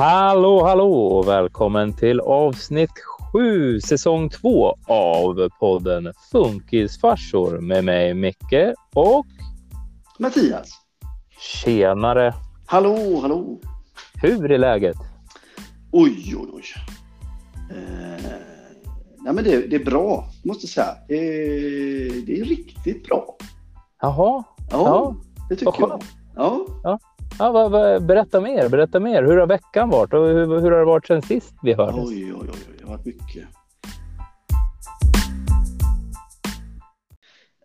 Hallå, hallå och välkommen till avsnitt sju, säsong två av podden Funkisfarsor med mig Micke och Mattias. Tjenare! Hallå, hallå! Hur är läget? Oj, oj, oj. Eh, nej, men det, det, är bra, måste jag säga. Eh, det är riktigt bra. Jaha? Ja, ja. det tycker jag. Ja. ja. Ja, va, va, berätta mer, berätta mer. Hur har veckan varit och hur, hur har det varit sen sist vi hördes? Oj, oj, oj, det har varit mycket.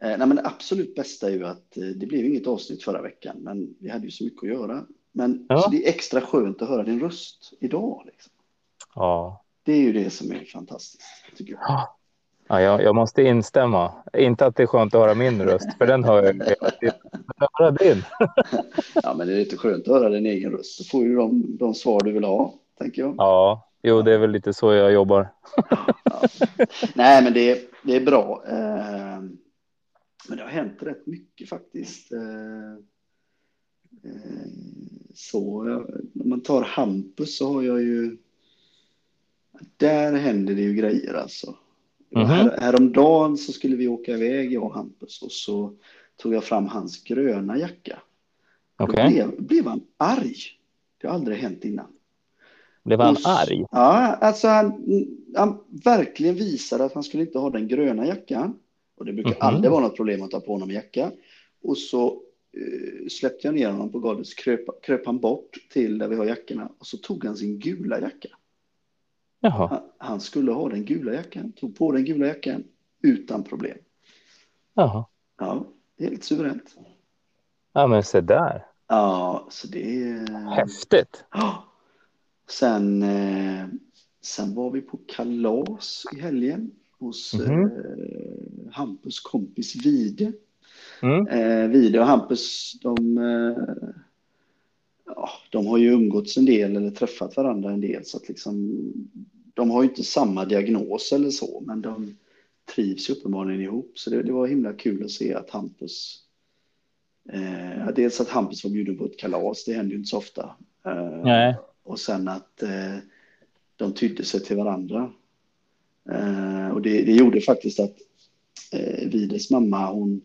Eh, nej, men det absolut bästa är ju att eh, det blev inget avsnitt förra veckan, men vi hade ju så mycket att göra. Men ja. det är extra skönt att höra din röst idag. Liksom. Ja. Det är ju det som är fantastiskt, tycker jag. Ja, jag, jag, måste instämma. Inte att det är skönt att höra min röst, för den hör jag höra din. ja, men det är lite skönt att höra din egen röst. Då får ju de, de svar du vill ha, tänker jag. Ja, jo, det är väl lite så jag jobbar. ja. Nej, men det, det är bra. Eh, men det har hänt rätt mycket faktiskt. Eh, eh, så när man tar Hampus så har jag ju. Där händer det ju grejer alltså. Mm. Här, häromdagen så skulle vi åka iväg, jag och Hampus, och så tog jag fram hans gröna jacka. Okay. Då blev, blev han arg. Det har aldrig hänt innan. Blev han och, arg? Ja, alltså han, han verkligen visade att han skulle inte ha den gröna jackan. Och det brukar mm -hmm. aldrig vara något problem att ta på honom jacka. Och så uh, släppte jag ner honom på golvet, så kröp, kröp han bort till där vi har jackorna och så tog han sin gula jacka. Han, han, skulle ha den gula jackan, tog på den gula jackan utan problem. Jaha. Ja, helt suveränt. Ja, men se där. Ja, så det är... Häftigt. Ja. Sen, eh, sen var vi på kalas i helgen hos mm -hmm. Hampus kompis Vide. Mm. Eh, Vide och Hampus, de, ja, de har ju umgåtts en del eller träffat varandra en del så att liksom de har ju inte samma diagnos eller så, men de trivs uppenbarligen ihop. Så det, det var himla kul att se att Hampus, eh, dels att Hampus var bjuden på ett kalas, det händer ju inte så ofta. Eh, Nej. Och sen att eh, de tydde sig till varandra. Eh, och det, det, gjorde faktiskt att eh, Vides mamma, hon,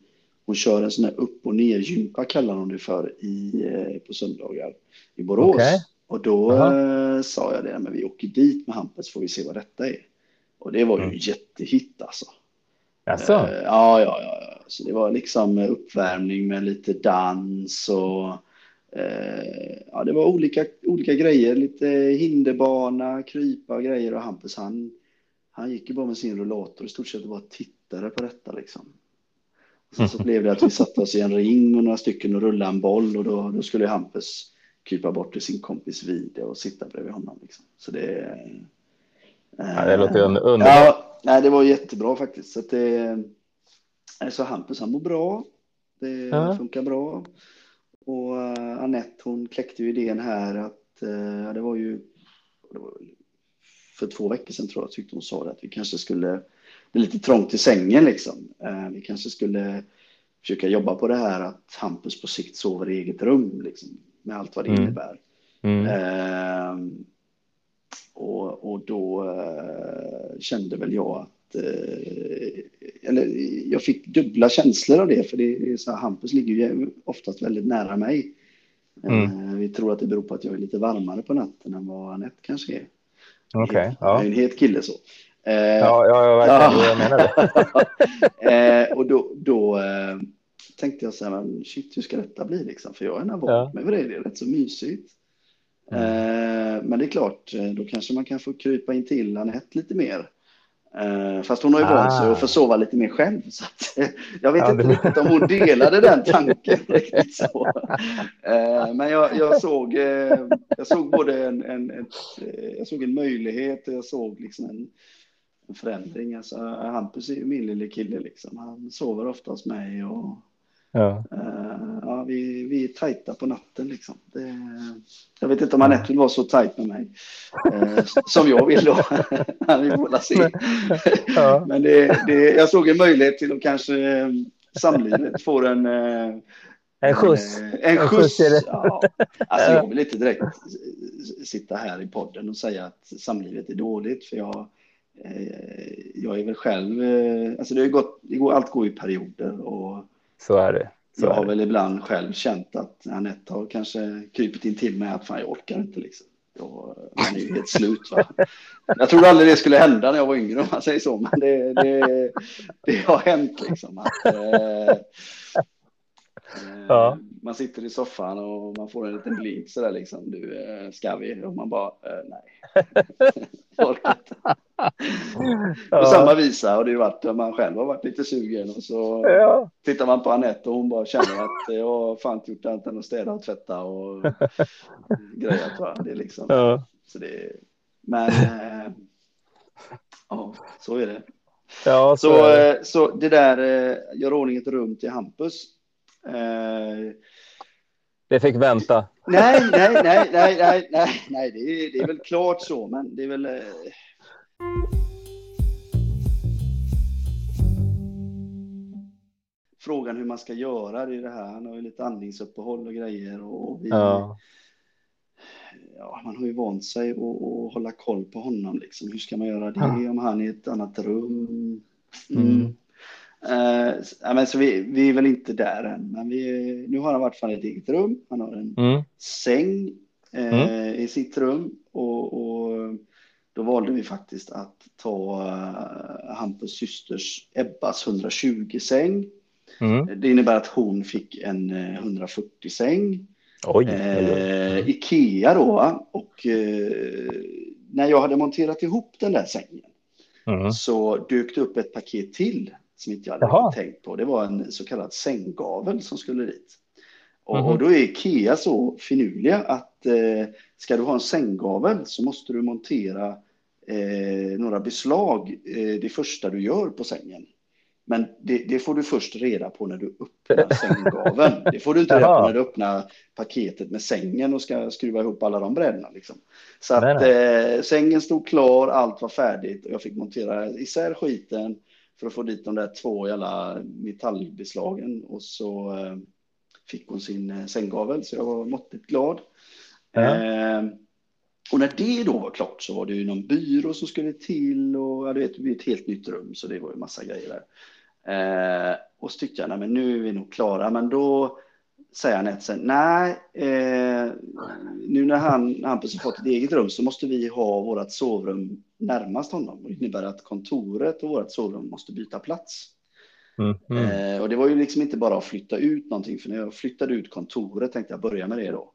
hon kör en sån här upp och ner gympa kallar hon det för i, eh, på söndagar i Borås. Okay. Och då eh, sa jag det, men vi åker dit med Hampus får vi se vad detta är. Och det var ju mm. jättehit alltså. Alltså? Eh, ja, ja, ja. Så det var liksom uppvärmning med lite dans och eh, ja, det var olika, olika grejer. Lite hinderbana, krypa och grejer. Och Hampus han, han gick ju bara med sin rullator i stort sett bara tittade på detta liksom. Sen så blev det att vi satte oss i en ring och några stycken och rullade en boll och då, då skulle Hampus krypa bort till sin kompis Vide och sitta bredvid honom. Liksom. Så det... Ja, det låter underbart. Ja, nej, det var jättebra faktiskt. Så, det, så Hampus han mår bra. Det ja. funkar bra. Och uh, Annette hon kläckte ju idén här att uh, det var ju det var för två veckor sedan tror jag tyckte hon sa det att vi kanske skulle det är lite trångt i sängen liksom. Uh, vi kanske skulle försöka jobba på det här att Hampus på sikt sover i eget rum liksom med allt vad det mm. innebär. Mm. Eh, och, och då eh, kände väl jag att, eh, eller jag fick dubbla känslor av det, för det är så här, Hampus ligger ju oftast väldigt nära mig. Mm. Eh, vi tror att det beror på att jag är lite varmare på natten än vad Anette kanske är. Okay, ja. Jag är en het kille så. Ja, ja, verkligen. Ja. Jag menar det. eh, och då, då eh, tänkte jag så här, men shit, hur ska detta bli liksom? För jag är nervös ja. med det, det är rätt så mysigt. Mm. Eh, men det är klart, eh, då kanske man kan få krypa in till Anette lite mer. Eh, fast hon har ju ah. vant sig att få sova lite mer själv. Så att, eh, jag vet ja, inte det... riktigt om hon delade den tanken. riktigt så. Eh, men jag, jag, såg, eh, jag såg både en, en, ett, jag såg en möjlighet och jag såg liksom en, en förändring. Alltså, Hampus är ju min lille kille. Liksom. Han sover ofta hos mig och Ja. Uh, ja, vi, vi är tajta på natten liksom. Det, jag vet inte om Anette vill vara så tajt med mig uh, som jag vill då. får se. Ja. Men det, det, jag såg en möjlighet till att kanske samlivet får en, En skjuts. Eh, en skjuts. Ja. Alltså jag vill inte direkt sitta här i podden och säga att samlivet är dåligt, för jag, eh, jag är väl själv, eh, alltså det har gått, allt går i perioder och så är det. Så jag har väl ibland själv känt att Anette har kanske krypit in till mig att fan jag orkar inte liksom. Jag, man är ju helt slut. Va? Jag trodde aldrig det skulle hända när jag var yngre om man säger så, men det, det, det har hänt liksom. Att, eh, Ja. Man sitter i soffan och man får en liten blink sådär liksom. Du, eh, ska vi? Och man bara, eh, nej. Och samma visa har det ju varit man själv har varit lite sugen och så Ja. tittar man på Anette och hon bara känner att jag har fan inte gjort annat än att städa och tvätta och grejat. Va? Det är liksom, Ja. så det, men eh, ja, så är det. Ja, så, Så, eh, så det där, eh, gör ordning ett rum till Hampus. Eh, det fick vänta. nej, nej, nej, nej, nej, nej, nej, det är, det är väl klart så, men det är väl. Eh, frågan hur man ska göra det är det här. Han har ju lite andningsuppehåll och grejer och vi, Ja. ja, man har ju vant sig att hålla koll på honom. Liksom. Hur ska man göra det Ja. om han är i ett annat rum? Mm. Eh, så- ja, men så vi, vi är väl inte där än, men vi, nu har han i vart fall ett eget rum. Han har en Mm. säng eh, i sitt rum och, och då valde vi faktiskt att ta eh, Hampus systers Ebbas 120-säng. Mm. Det innebär att hon fick en eh, 140-säng. Oj. Eh, Ikea då. Och när jag hade monterat ihop den där sängen Mm. så dök det upp ett paket till som inte jag hade Jaha. tänkt på. Det var en så kallad sänggavel som skulle dit. Och, Mhm. och då är Ikea så finurliga att eh, ska du ha en sänggavel så måste du montera eh, några beslag eh, det första du gör på sängen. Men det, det får du först reda på när du öppnar sänggaveln. Det får du inte reda på när du öppnar paketet med sängen och ska skruva ihop alla de brädorna. Liksom. Så att eh, sängen stod klar, allt var färdigt och jag fick montera isär skiten för att få dit de där två jävla metallbeslagen och så eh, fick hon sin eh, sänggavel så jag var måttligt glad. Ja. Eh, och när det då var klart så var det ju någon byrå som skulle till och ja, du vet, det blir ett helt nytt rum så det var ju massa grejer där. Eh, och så tyckte jag, nej men nu är vi nog klara, men då säger Anette sen, nej, eh, nu när han, Hampus har fått ett eget rum så måste vi ha vårt sovrum närmast honom. Det innebär att kontoret och vårt sovrum måste byta plats. Mm. Mm. Eh, och det var ju liksom inte bara att flytta ut någonting, för när jag flyttade ut kontoret tänkte jag börja med det då.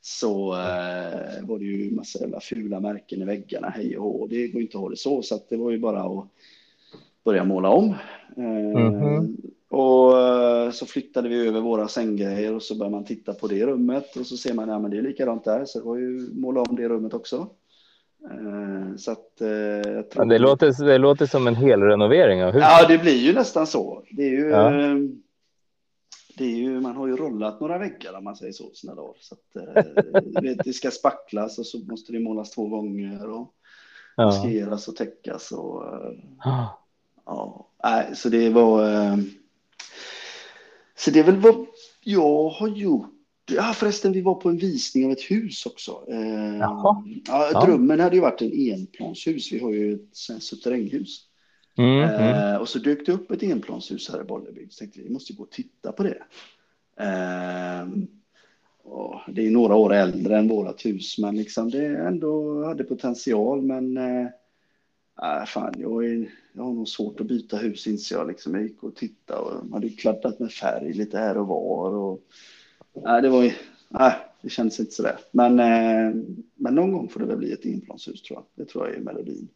Så eh, var det ju massa jävla fula märken i väggarna, hej och hå. Det går inte att ha det så, så det var ju bara att börja måla om. Mhm. Och eh, så flyttade vi över våra sänggrejer och så började man titta på det rummet och så ser man, ja men det är likadant där, så det var ju måla om det rummet också. Eh, Så att eh, jag tror... Ja, det, låter, det låter som en hel renovering av huset. Ja, det blir ju nästan så. Det är ju, Ja. det är ju, man har ju rollat några väggar om man säger så sina dagar. Så att, vet, det ska spacklas och så måste det målas två gånger och Ja. maskeras och täckas och eh, ja, nej, så det var. Så det är väl vad jag har gjort. Ja, förresten, vi var på en visning av ett hus också. Eh. Ja, Ja. drömmen hade ju varit en enplanshus. Vi har ju ett suterränghus. Mm. Mm. Eh, och så dök det upp ett enplanshus här i Bollebygd. Så tänkte vi, måste gå och titta på det. Eh, det är några år äldre än vårat hus, men liksom det ändå hade potential. Men eh, äh, fan, jag, är, jag har nog svårt att byta hus inser jag. Liksom. Jag gick och tittade och man hade kladdat med färg lite här och var. Och, nej, det var nej, det känns inte sådär. Men, eh, men någon gång får det väl bli ett enplanshus tror jag. Det tror jag är melodin.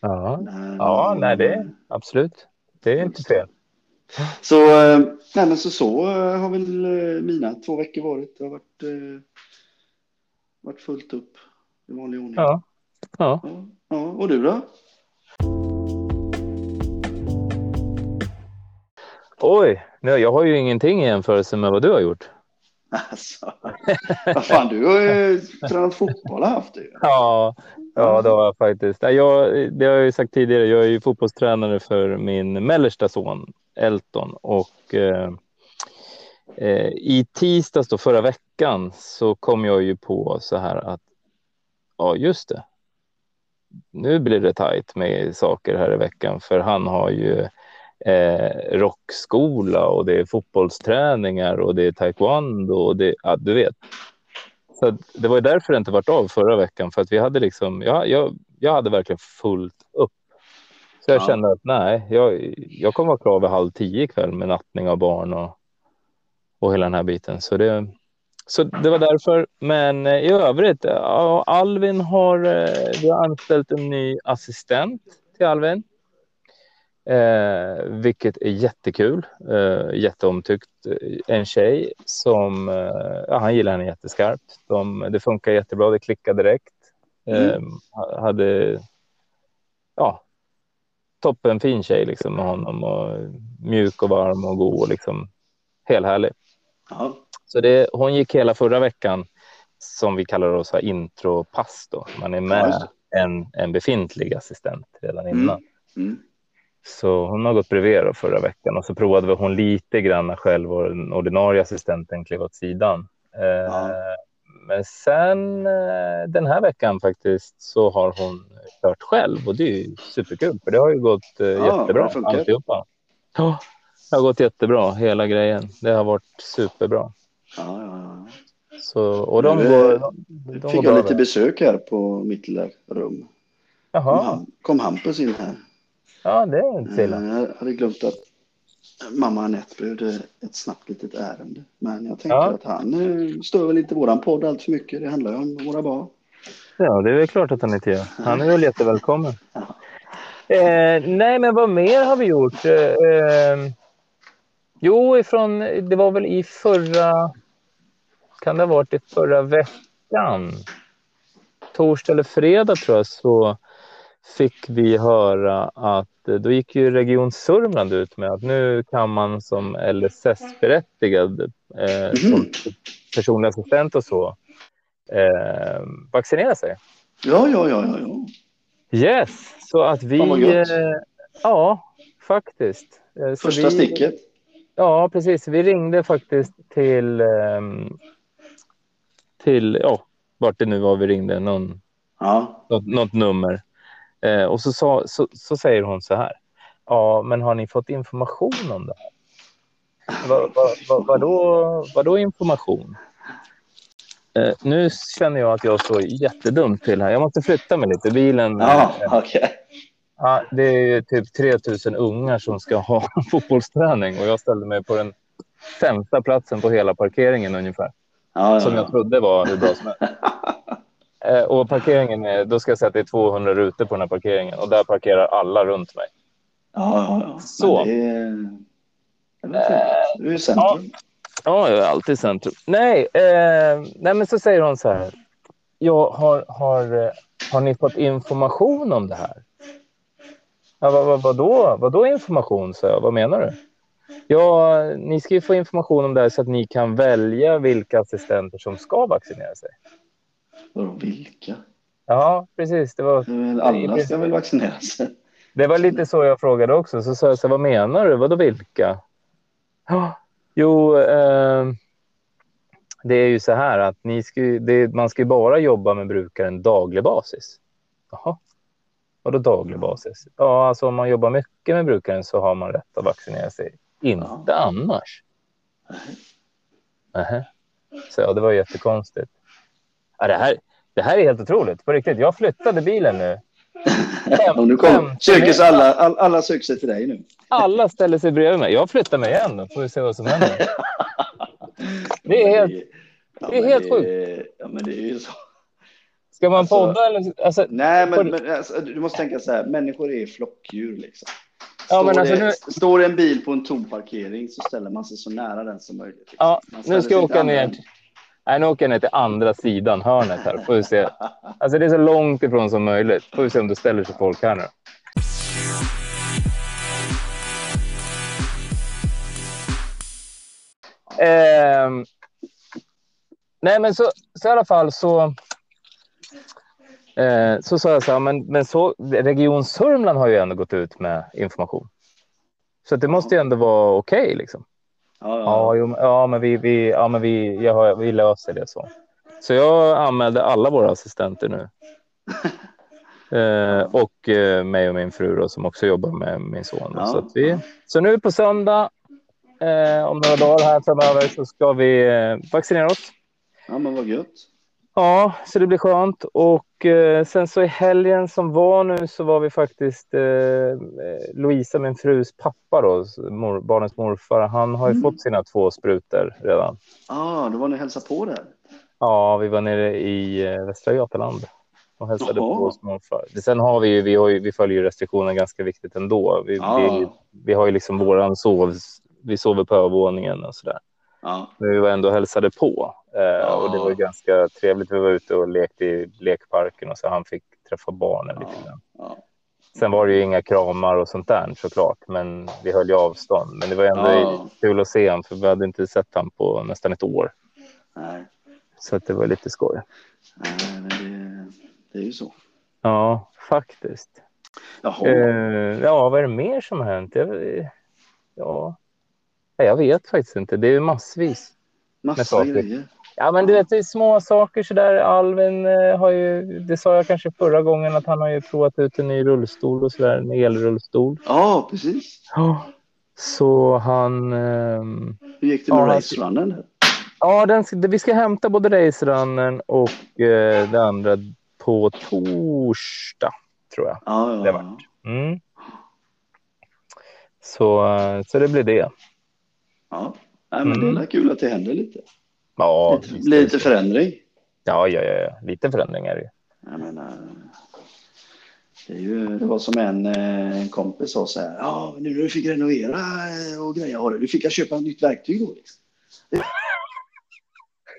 Ja. Eh, ja, nej, det absolut. Det är inte fel. Så, eh, nej, men så, så eh, har väl mina två veckor varit. Det har varit, varit fullt upp i vanlig ordning. Ja. Ja, ja. Och du då? Oj, nu, jag har ju ingenting i jämförelse med vad du har gjort. Alltså, vad fan, du har ju tränat fotboll och haft det ju. Ja, ja det har jag faktiskt. Nej, Jag, det har jag ju sagt tidigare, jag är ju fotbollstränare för min mellersta son Elton och eh, eh, i tisdags då förra veckan så kom jag ju på så här att ja, just det. Nu blir det tajt med saker här i veckan för han har ju eh, rockskola och det är fotbollsträningar och det är taekwondo och det, ja, du vet. Så det var därför det inte varit av förra veckan för att vi hade liksom, ja, jag, jag hade verkligen fullt upp. Så jag ja. kände att nej, jag, jag kommer vara klar vid halv tio ikväll med nattning av barn och, och hela den här biten. Så det, så det var därför. Men eh, i övrigt, ja, Alvin har, eh, vi har anställt en ny assistent till Alvin. Eh, vilket är jättekul, eh, jätteomtyckt. En tjej som, eh, ja, han gillar henne jätteskarpt. De, det funkar jättebra, det klickade direkt. Mm. Eh, hade, ja, toppen fin tjej liksom med honom och mjuk och varm och god och liksom helt härlig. Så det, hon gick hela förra veckan som vi kallar det så intropass då. Man är med en, en befintlig assistent redan mm. innan. Mm. Mm. Så hon har gått bredvid då förra veckan och så provade hon lite grann själv och den ordinarie assistenten klev åt sidan. Ja. Eh, men sen eh, den här veckan faktiskt så har hon kört själv och det är ju superkul för det har ju gått eh, ja, jättebra alltihopa. Ja, det har gått jättebra hela grejen. Det har varit superbra. Ja, ja, ja. Så, och de nu, går, de, de fick jag lite där. besök här på mitt lilla rum. Jaha. Kom, kom Hampus in här. Ja, det är inte illa. Eh, jag hade glömt att mamma Anette behövde ett snabbt litet ärende. Men jag tänkte ja. att han eh, stör väl inte våran podd allt för mycket. Det handlar ju om våra barn. Ja, det är väl klart att han inte gör. Han är väl jättevälkommen. Ja. Eh, nej, men vad mer har vi gjort? Eh, eh, jo, ifrån, det var väl i förra... Kan det ha varit i förra veckan? Torsdag eller fredag tror jag så fick vi höra att eh, då gick ju Region Sörmland ut med att nu kan man som LSS-berättigad eh, mm. som personlig assistent och så eh, vaccinera sig. Ja, ja, ja, ja. ja. Yes, så att vi... Eh, ja, faktiskt. Eh, så Första vi, sticket. Ja, precis. Vi ringde faktiskt till, eh, till ja, vart det nu var vi ringde, någon, ja. något, något nummer. Eh, och så, så, så, så, säger hon så här. Ja, men har ni fått information om det här? Vad, vad, vad, vadå, vadå information? Eh, nu känner jag att jag står jättedumt till här. Jag måste flytta mig lite. Bilen. Ja. Okay. Ja, det är typ 3000 ungar som ska ha fotbollsträning och jag ställde mig på den sämsta platsen på hela parkeringen ungefär. Ja, ja, som jag trodde var hur bra som helst. Eh, och parkeringen, är, då ska jag säga att det är 200 rutor på den här parkeringen och där parkerar alla runt mig. Ja, ja, ja. Så. Är, det är, det är centrum. Ja, jag är alltid centrum. Nej, eh, nej, men så säger hon så här. Jag har, har, eh, har ni fått information om det här? Ja, vad, vad, vadå? vadå information, sa jag. Vad menar du? Ja, ni ska ju få information om det här så att ni kan välja vilka assistenter som ska vaccinera sig. Vadå vilka? Ja, precis. Det var... Alla ska väl vaccinera sig? Det var lite så jag frågade också. Så sa jag så vad menar du? Vadå vilka? Jo, eh, det är ju så här att ni ska, det, man ska bara jobba med brukaren daglig basis. Jaha, vadå daglig basis? Ja, alltså om man jobbar mycket med brukaren så har man rätt att vaccinera sig. Inte ja. annars. Nej. Så ja, det var jättekonstigt. Ja, det, här, det här är helt otroligt. På riktigt. Jag flyttade bilen nu. Fem, och nu kom, söker alla, all, alla söker sig till dig nu. Alla ställer sig bredvid mig. Jag flyttar mig igen. Då får vi se vad som händer. Det är helt, det är helt sjukt. Ja, men det är ju så. Ska man alltså, podda eller? Alltså, nej, men, men alltså, du måste tänka så här. Människor är flockdjur liksom. Ja, men alltså, det, nu... står en bil på en tom parkering så ställer man sig så nära den som möjligt. Ja, nu ska jag åka ner. Nej, nu åker jag ner till andra sidan hörnet här. Får vi se. Alltså det är så långt ifrån som möjligt. Får vi se om det ställer sig folk här nu. Eh, nej, men så, så i alla fall så. Eh, så sa jag så här, men, men så Region Sörmland har ju ändå gått ut med information. Så det måste ju ändå vara okej okay, liksom. Ja, Ja, jo, ja, men vi, vi, ja, men vi, jag vi löser det så. Så jag anmälde alla våra assistenter nu. Eh, och eh, mig och min fru då, som också jobbar med min son. Ja, Så, vi, ja. så nu på söndag, eh, om några dagar här framöver, så ska vi eh, vaccinera oss. ja, men vad gött. Ja, så det blir skönt. Och eh, sen så i helgen som var nu så var vi faktiskt eh, Louisa, min frus pappa då, mor, barnens morfar. Han har ju Mm. fått sina två sprutor redan. Ja, ah, då var ni hälsa på där. Ja, vi var nere i eh, Västra Götaland och hälsade Jaha. på hos morfar. Sen har vi ju, vi, har ju, vi följer ju restriktionerna ganska viktigt ändå. Vi, Ja. vi, vi har ju liksom våran sov, vi sover på övervåningen och sådär. Ja, Men vi var ändå hälsade på eh, och det var ganska trevligt. Vi var ute och lekte i lekparken och så han fick träffa barnen lite Ja. grann. ja. Sen var det ju inga kramar och sånt där såklart, men vi höll ju avstånd. Men det var ändå Ja. kul att se honom för vi hade inte sett honom på nästan ett år. Nej, Så att det var lite skoj. nej men det, det är ju så. Ja, faktiskt. Jaha, Eh, ja, vad är det mer som har hänt? Ja, jag vet faktiskt inte. Det är massvis. massa grejer. Ja, men du vet, det är små saker så där. Alvin eh, har ju, det sa jag kanske förra gången, att han har ju provat ut en ny rullstol och så där, en elrullstol. Ja, precis. Ja. Så han... ehm, Hur gick det Ja, med han- racerunnen? Ja, den, vi ska hämta både racerunnen och eh, det andra på torsdag, tror jag. Ja, ja, Det ja. vart. Mm. Så, eh, så det blir det. ja. Nej, men Mm. det är kul att det händer lite. Ja, lite, lite förändring. ja, ja, ja, ja. lite förändringar. är det. Jag menar, det, är ju, det var som en, eh, en kompis sa så här. Ja, men nu när du fick renovera eh, och greja har du. Du fick jag köpa ett nytt verktyg då. Liksom.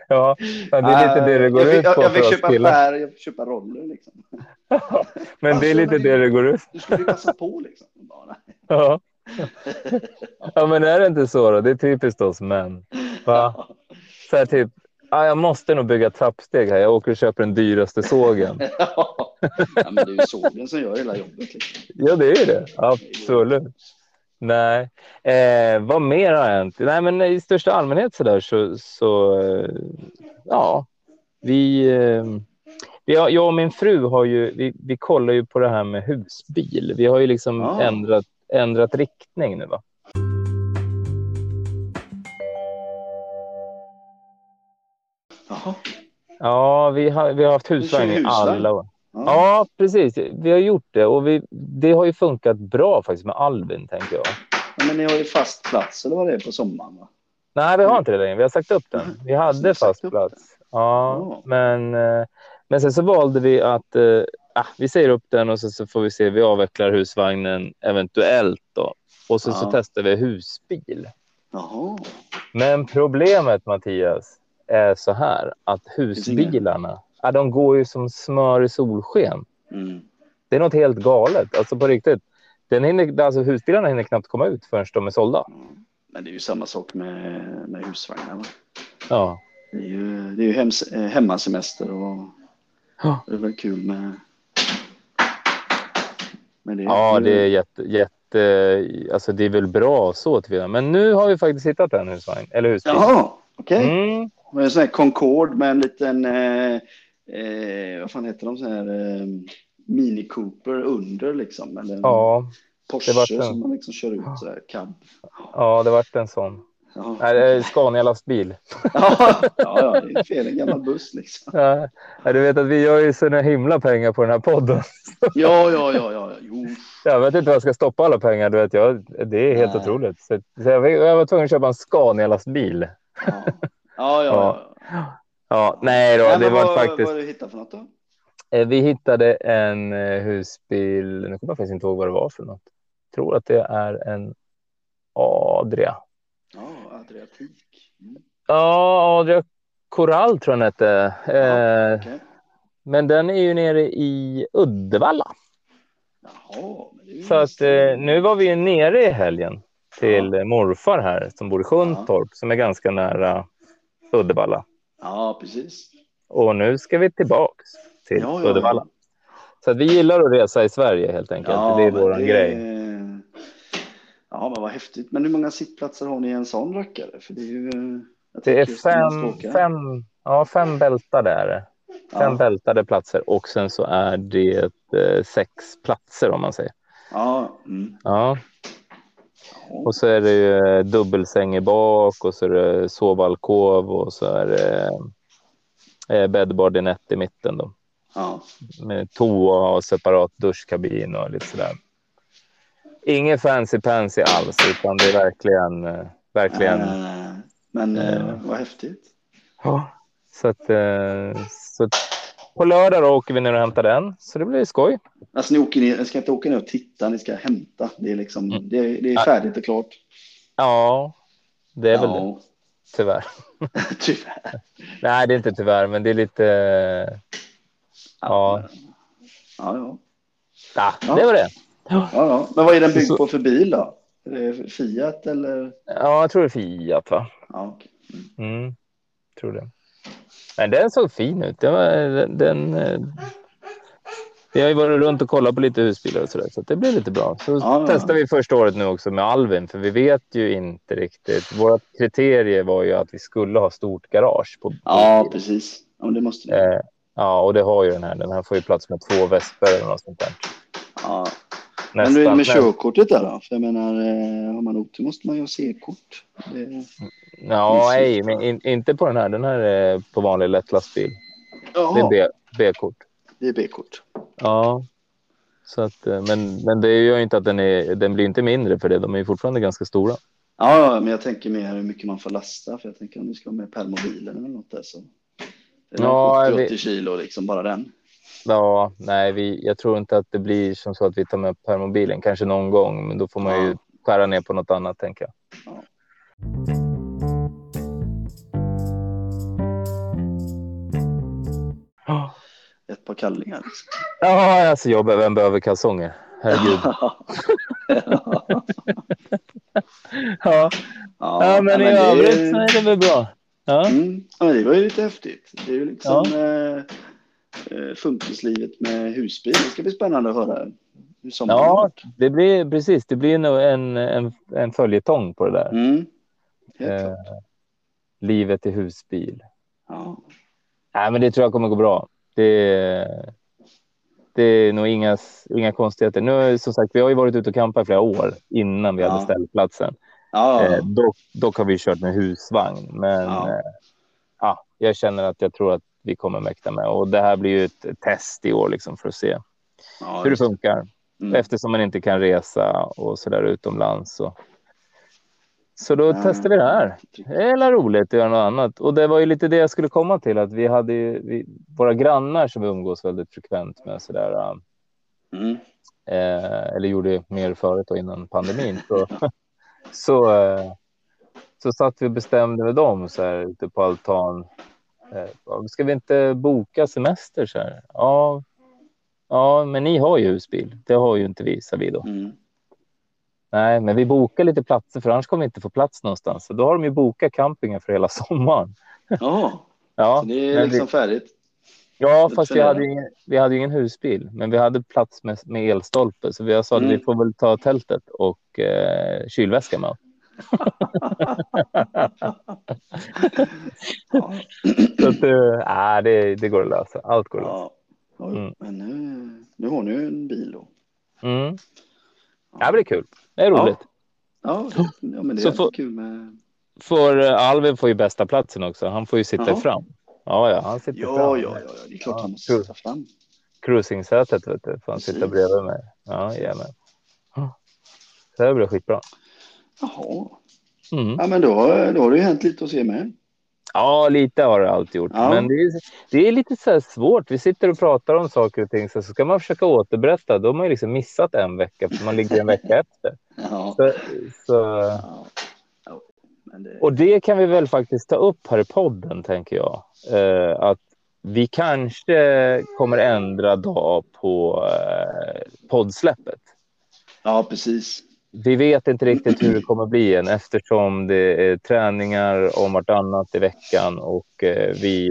Ja, men det är lite det det går jag ut jag, på jag för fick oss köpa killar. skär, jag fick köpa roller liksom. Men det är Alltså, lite det det går ut Du skulle ju passa på liksom. Bara. Ja. ja, men är det inte så då? Det är typiskt oss män. Va? Så här typ, ah, jag måste nog bygga trappsteg här. Jag åker och köper den dyraste sågen. ja, men det är ju sågen som gör hela jobbet. Liksom. Ja, det är ju det. Absolut. Nej, eh, vad mer har hänt? Nej, men i största allmänhet så där så, så eh, ja, vi, eh, vi har, jag och min fru har ju, vi, vi kollar ju på det här med husbil. Vi har ju liksom Ja. ändrat, ändrat riktning nu va. Jaha. Ja, vi har, vi har haft husvagn i alla år. Ja. Ja, precis. Vi har gjort det och vi, det har ju funkat bra faktiskt med Alvin, tänker jag. Ja, Men ni har ju fast plats eller vad det är på sommaren va? Nej, vi har inte det längre. Vi har sagt upp den. Vi Så hade fast plats. Ja, Ja. men, eh, men sen så valde vi att ah, vi säger upp den och så, så får vi se. Vi avvecklar husvagnen eventuellt då. Och så, så Ja. testar vi husbil. Jaha. Men problemet Mattias är så här att husbilarna, ja, de går ju som smör i solsken. Mm. Det är något helt galet, alltså på riktigt. Den hinner, alltså husbilarna hinner knappt komma ut förrän de är sålda. Ja. Men det är ju samma sak med, med husvagnar. Va? Ja, Det är ju, det är ju hems, eh, hemmasemester och Ja. det är väl kul med, med det. ja det är jätte, jätte, alltså det är väl bra så tillvida. Men nu har vi faktiskt hittat en husvagn, eller husbil. Jaha, okej. Mm. Är en sån här Concorde med en liten, eh, eh, vad fan heter de, sån här eh, Mini Cooper under liksom. Eller Ja, Porsche en- som man liksom kör ut så här, cab. ja, det vart en sån. Ja. Nej, det är Scania-lastbil. ja, ja, ja, det är fel, en gammal buss liksom. Ja, du vet att vi gör ju såna himla pengar på den här podden. Ja, ja, ja, ja, jo. Jag vet inte var jag ska stoppa alla pengar. Du vet, jag, det är helt Nej. otroligt. Så, så jag, jag var tvungen att köpa en Scania-lastbil. Ja, ja, ja. ja. Ja, nej då, Nej, det var vad, faktiskt. vad du hittat för något då? Eh, Vi hittade en eh, husbil. Nu kommer jag faktiskt inte ihåg vad det var för något. Jag tror att det är en Adria. Ja, Adriatik. Mm. Ja, Adria Coral tror jag den hette. Eh, okej. Men den är ju nere i Uddevalla. Jaha, Så att eh, nu var vi ju nere i helgen till eh, morfar här som bor i Sjuntorp som är ganska nära Uddevalla. Ja, precis. Och nu ska vi tillbaks till Ja, ja, Uddevalla. ja. Så vi gillar att resa i Sverige helt enkelt. det är vår det- grej. Ja, Ja, men vad häftigt. Men hur många sittplatser har ni i en sån rackare? För det är ju... Det är fem, fem, ja, fem bältade är det. Fem ja. bältade platser och sen så är det eh, sex platser om man säger. Ja. Mm. ja. Och så är det ju dubbelsäng i bak och så är det sovalkov och så är det eh, bäddbardinett i mitten då. Ja. Med toa och separat duschkabin och lite sådär. Ingen fancy pansy alls, utan det är verkligen, eh, verkligen. Men äh, vad häftigt. Ja, så att, så att på lördag då åker vi ner och hämtar den, så det blir skoj. Alltså ni, åker ni ska inte åka ner och titta, ni ska hämta. Det är, liksom, mm. det, det är färdigt och klart. Ja, det är ja. väl det. Tyvärr. tyvärr. Nej, det är inte tyvärr, men det är lite. Ja. Ja, ja. ja det var det. Ja, ja. Men vad är den byggd på för bil då? Är det Fiat eller? Ja, jag tror det är Fiat va? Ja, okay. mm. Mm, tror det. Men den såg fin ut. Var, den, den, eh, vi har ju varit runt och kollat på lite husbilar och så där, så det blir lite bra. Så ja, testar vi första året nu också med Alvin, för vi vet ju inte riktigt. Våra kriterier var ju att vi skulle ha stort garage. På ja, precis. Ja, det måste eh, Ja, och det har ju den här. Den här får ju plats med två vesper eller något sånt där. Ja. Nästan, men med körkortet där då? För jag menar, eh, har man otur måste man ju ha C-kort. Det... Ja, nej, men in, inte på den här. Den här är på vanlig lätt lastbil. Det är B-kort. Det är B-kort. Ja, så att, eh, men, men det gör ju inte att den, är, den blir inte mindre för det. De är ju fortfarande ganska stora. Ja, men jag tänker mer hur mycket man får lasta. För jag tänker om du ska med permobilen eller något där så. Det är ja, 80 vi... kilo liksom, bara den. Ja, nej, vi, jag tror inte att det blir som så att vi tar med permobilen. Kanske någon gång, men då får man ja. ju skära ner på något annat tänker jag. Ja. Ett par kallingar. Ja, alltså jag behöver, behöver kalsonger. Herregud. ja. Ja, men, men i övrigt så är det väl bra. Ja. Mm. ja, det var ju lite häftigt. Det är ju liksom ja. eh funkislivet med husbil. Det ska bli spännande att höra hur Ja, det blir precis. Det blir nog en, en, en följetong på det där. Mm. Eh, livet i husbil. Ja. Nej, men det tror jag kommer gå bra. Det, det är nog inga, inga konstigheter. Nu som sagt, vi har ju varit ute och campat i flera år innan vi ja. hade ställplatsen. Ja. Eh, dock, dock, har vi kört med husvagn, men ja. Eh, ja. jag känner att jag tror att vi kommer mäkta med och det här blir ju ett test i år liksom för att se ja, hur det funkar mm. eftersom man inte kan resa och så där utomlands. Så, så då ja. testar vi det här. Det är roligt att göra något annat och det var ju lite det jag skulle komma till att vi hade ju, vi, våra grannar som vi umgås väldigt frekvent med så där. Mm. Eh, eller gjorde mer förut och innan pandemin. Så, så, eh, så satt vi och bestämde med dem så här ute på altan. Eh, ska vi inte boka semester så här? Ja, ja, men ni har ju husbil. Det har ju inte vi, sa vi då. Mm. Nej, men vi bokar lite platser för annars kommer vi inte få plats någonstans. Så då har de ju bokat campingen för hela sommaren. Oh, ja, så det är liksom vi... färdigt. Ja, fast vi hade, ingen, vi hade ingen husbil, men vi hade plats med, med elstolpe, så vi sa att mm. vi får väl ta tältet och eh, kylväska med. Så att, äh, det, det går att lösa. Allt går att lösa. Ja. Mm. Men nu, nu har ni ju en bil då. Mm. Ja, det blir kul. Det är roligt. Ja, ja, ja men det är får, kul med. För eh, Alvin får ju bästa platsen också. Han får ju sitta Jaha. fram. Ja, ja, han sitter ja, fram. Ja, ja, det är klart han måste sitta fram. Cruising-sätet, vet du, får han sitta bredvid mig. Ja, jajamän. Så det blir skitbra. Jaha. Mm. Ja, men då, då har det ju hänt lite att se med. Ja, lite har det alltid gjort. Ja. Men det är, det är lite så svårt. Vi sitter och pratar om saker och ting, så ska man försöka återberätta. Då har man ju liksom missat en vecka, för man ligger en vecka efter. Ja. Så, så... Ja. Det... Och det kan vi väl faktiskt ta upp här i podden, tänker jag. Eh, att vi kanske kommer ändra dag på eh, poddsläppet. Ja, precis. Vi vet inte riktigt hur det kommer bli än eftersom det är träningar om vartannat i veckan och eh, vi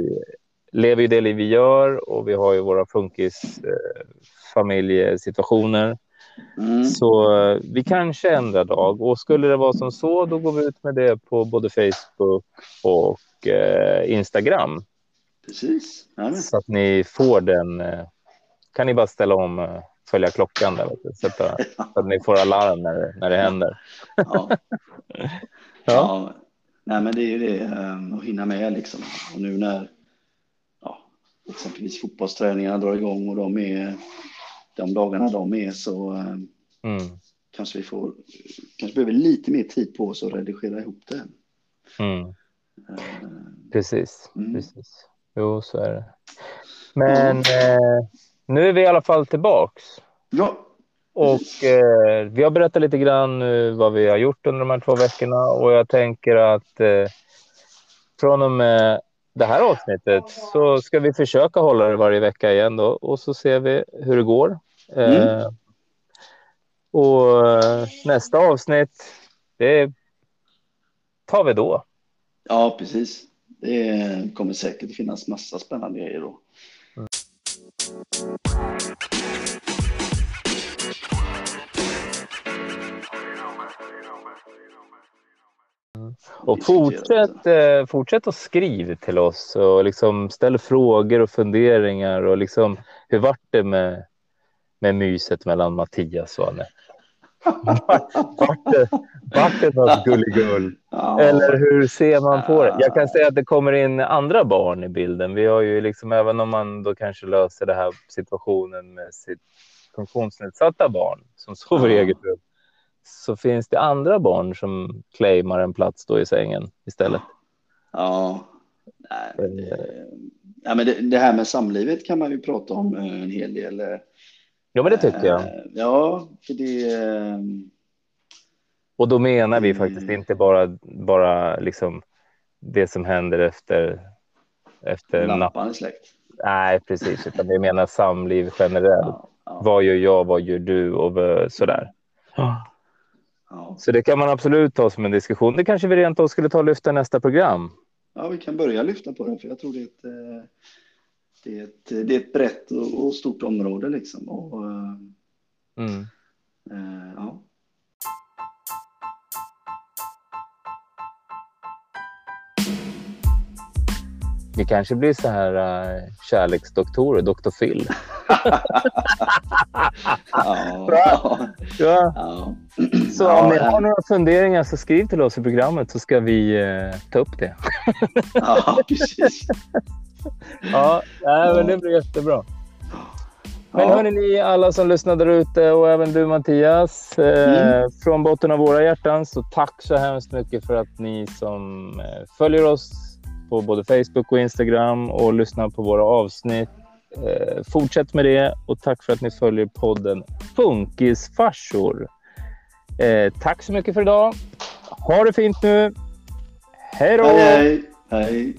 lever ju det liv vi gör och vi har ju våra funkis eh, familjesituationer. Mm. Så eh, vi kanske ändrar dag och skulle det vara som så, då går vi ut med det på både Facebook och eh, Instagram. Precis. Ja, så att ni får den. Eh, kan ni bara ställa om, eh, följa klockan där, vet du, sätta, så att ni får alarm när, när det händer. Ja. ja. ja. Nej, men det är ju det ehm, att hinna med liksom. Och nu när ja, exempelvis fotbollsträningarna drar igång och de är de dagarna de är så ehm, mm. kanske vi får kanske behöver lite mer tid på oss att redigera ihop det. Mm. Uh, precis, mm. precis. Jo, så är det. Men eh, nu är vi i alla fall tillbaks. Ja. Och eh, vi har berättat lite grann nu vad vi har gjort under de här två veckorna och jag tänker att eh, från och med det här avsnittet så ska vi försöka hålla det varje vecka igen då och så ser vi hur det går. Mm. Eh, och eh, nästa avsnitt, det tar vi då. Ja, precis. Det kommer säkert finnas massa spännande grejer då. Och fortsätt, eh, fortsätt att skriva till oss och liksom ställ frågor och funderingar och liksom hur vart det med, med myset mellan Mattias och Anette? Vart det, vart det något gulligull? Eller hur ser man på det? Jag kan säga att det kommer in andra barn i bilden. Vi har ju liksom, även om man då kanske löser det här situationen med sitt funktionsnedsatta barn som sover i eget rum så finns det andra barn som claimar en plats då i sängen istället. Ja, nej, ja men det, det, här med samlivet kan man ju prata om eh, en hel del. Eh, ja, men det tycker jag. Eh, ja, för det. Och då menar vi faktiskt inte bara, bara liksom det som händer efter. Efter lampan är släckt. Nej, precis, utan vi menar samliv generellt. Ja, ja. Vad gör jag? Vad gör du? Och sådär. Ja. Ja. Så det kan man absolut ta som en diskussion. Det kanske vi rent av skulle ta och lyfta nästa program. Ja, vi kan börja lyfta på det, för jag tror det är ett, eh, det är ett, det är ett brett och stort område liksom. Och, eh, mm. äh, ja. Vi kanske blir så här uh, kärleksdoktorer, Dr. Phil. ja. ja. ja. Så ja, om ni har några funderingar så skriv till oss i programmet så ska vi uh, ta upp det. ja, precis. ja, nej, men det blir jättebra. Men hörni ni alla som lyssnar där ute och även du Mattias. Eh, mm. från botten av våra hjärtan så tack så hemskt mycket för att ni som eh, följer oss på både Facebook och Instagram och lyssnar på våra avsnitt. Eh, fortsätt med det och tack för att ni följer podden Funkisfarsor. Eh, tack så mycket för idag. Ha det fint nu. Hej då! hej. hej. hej.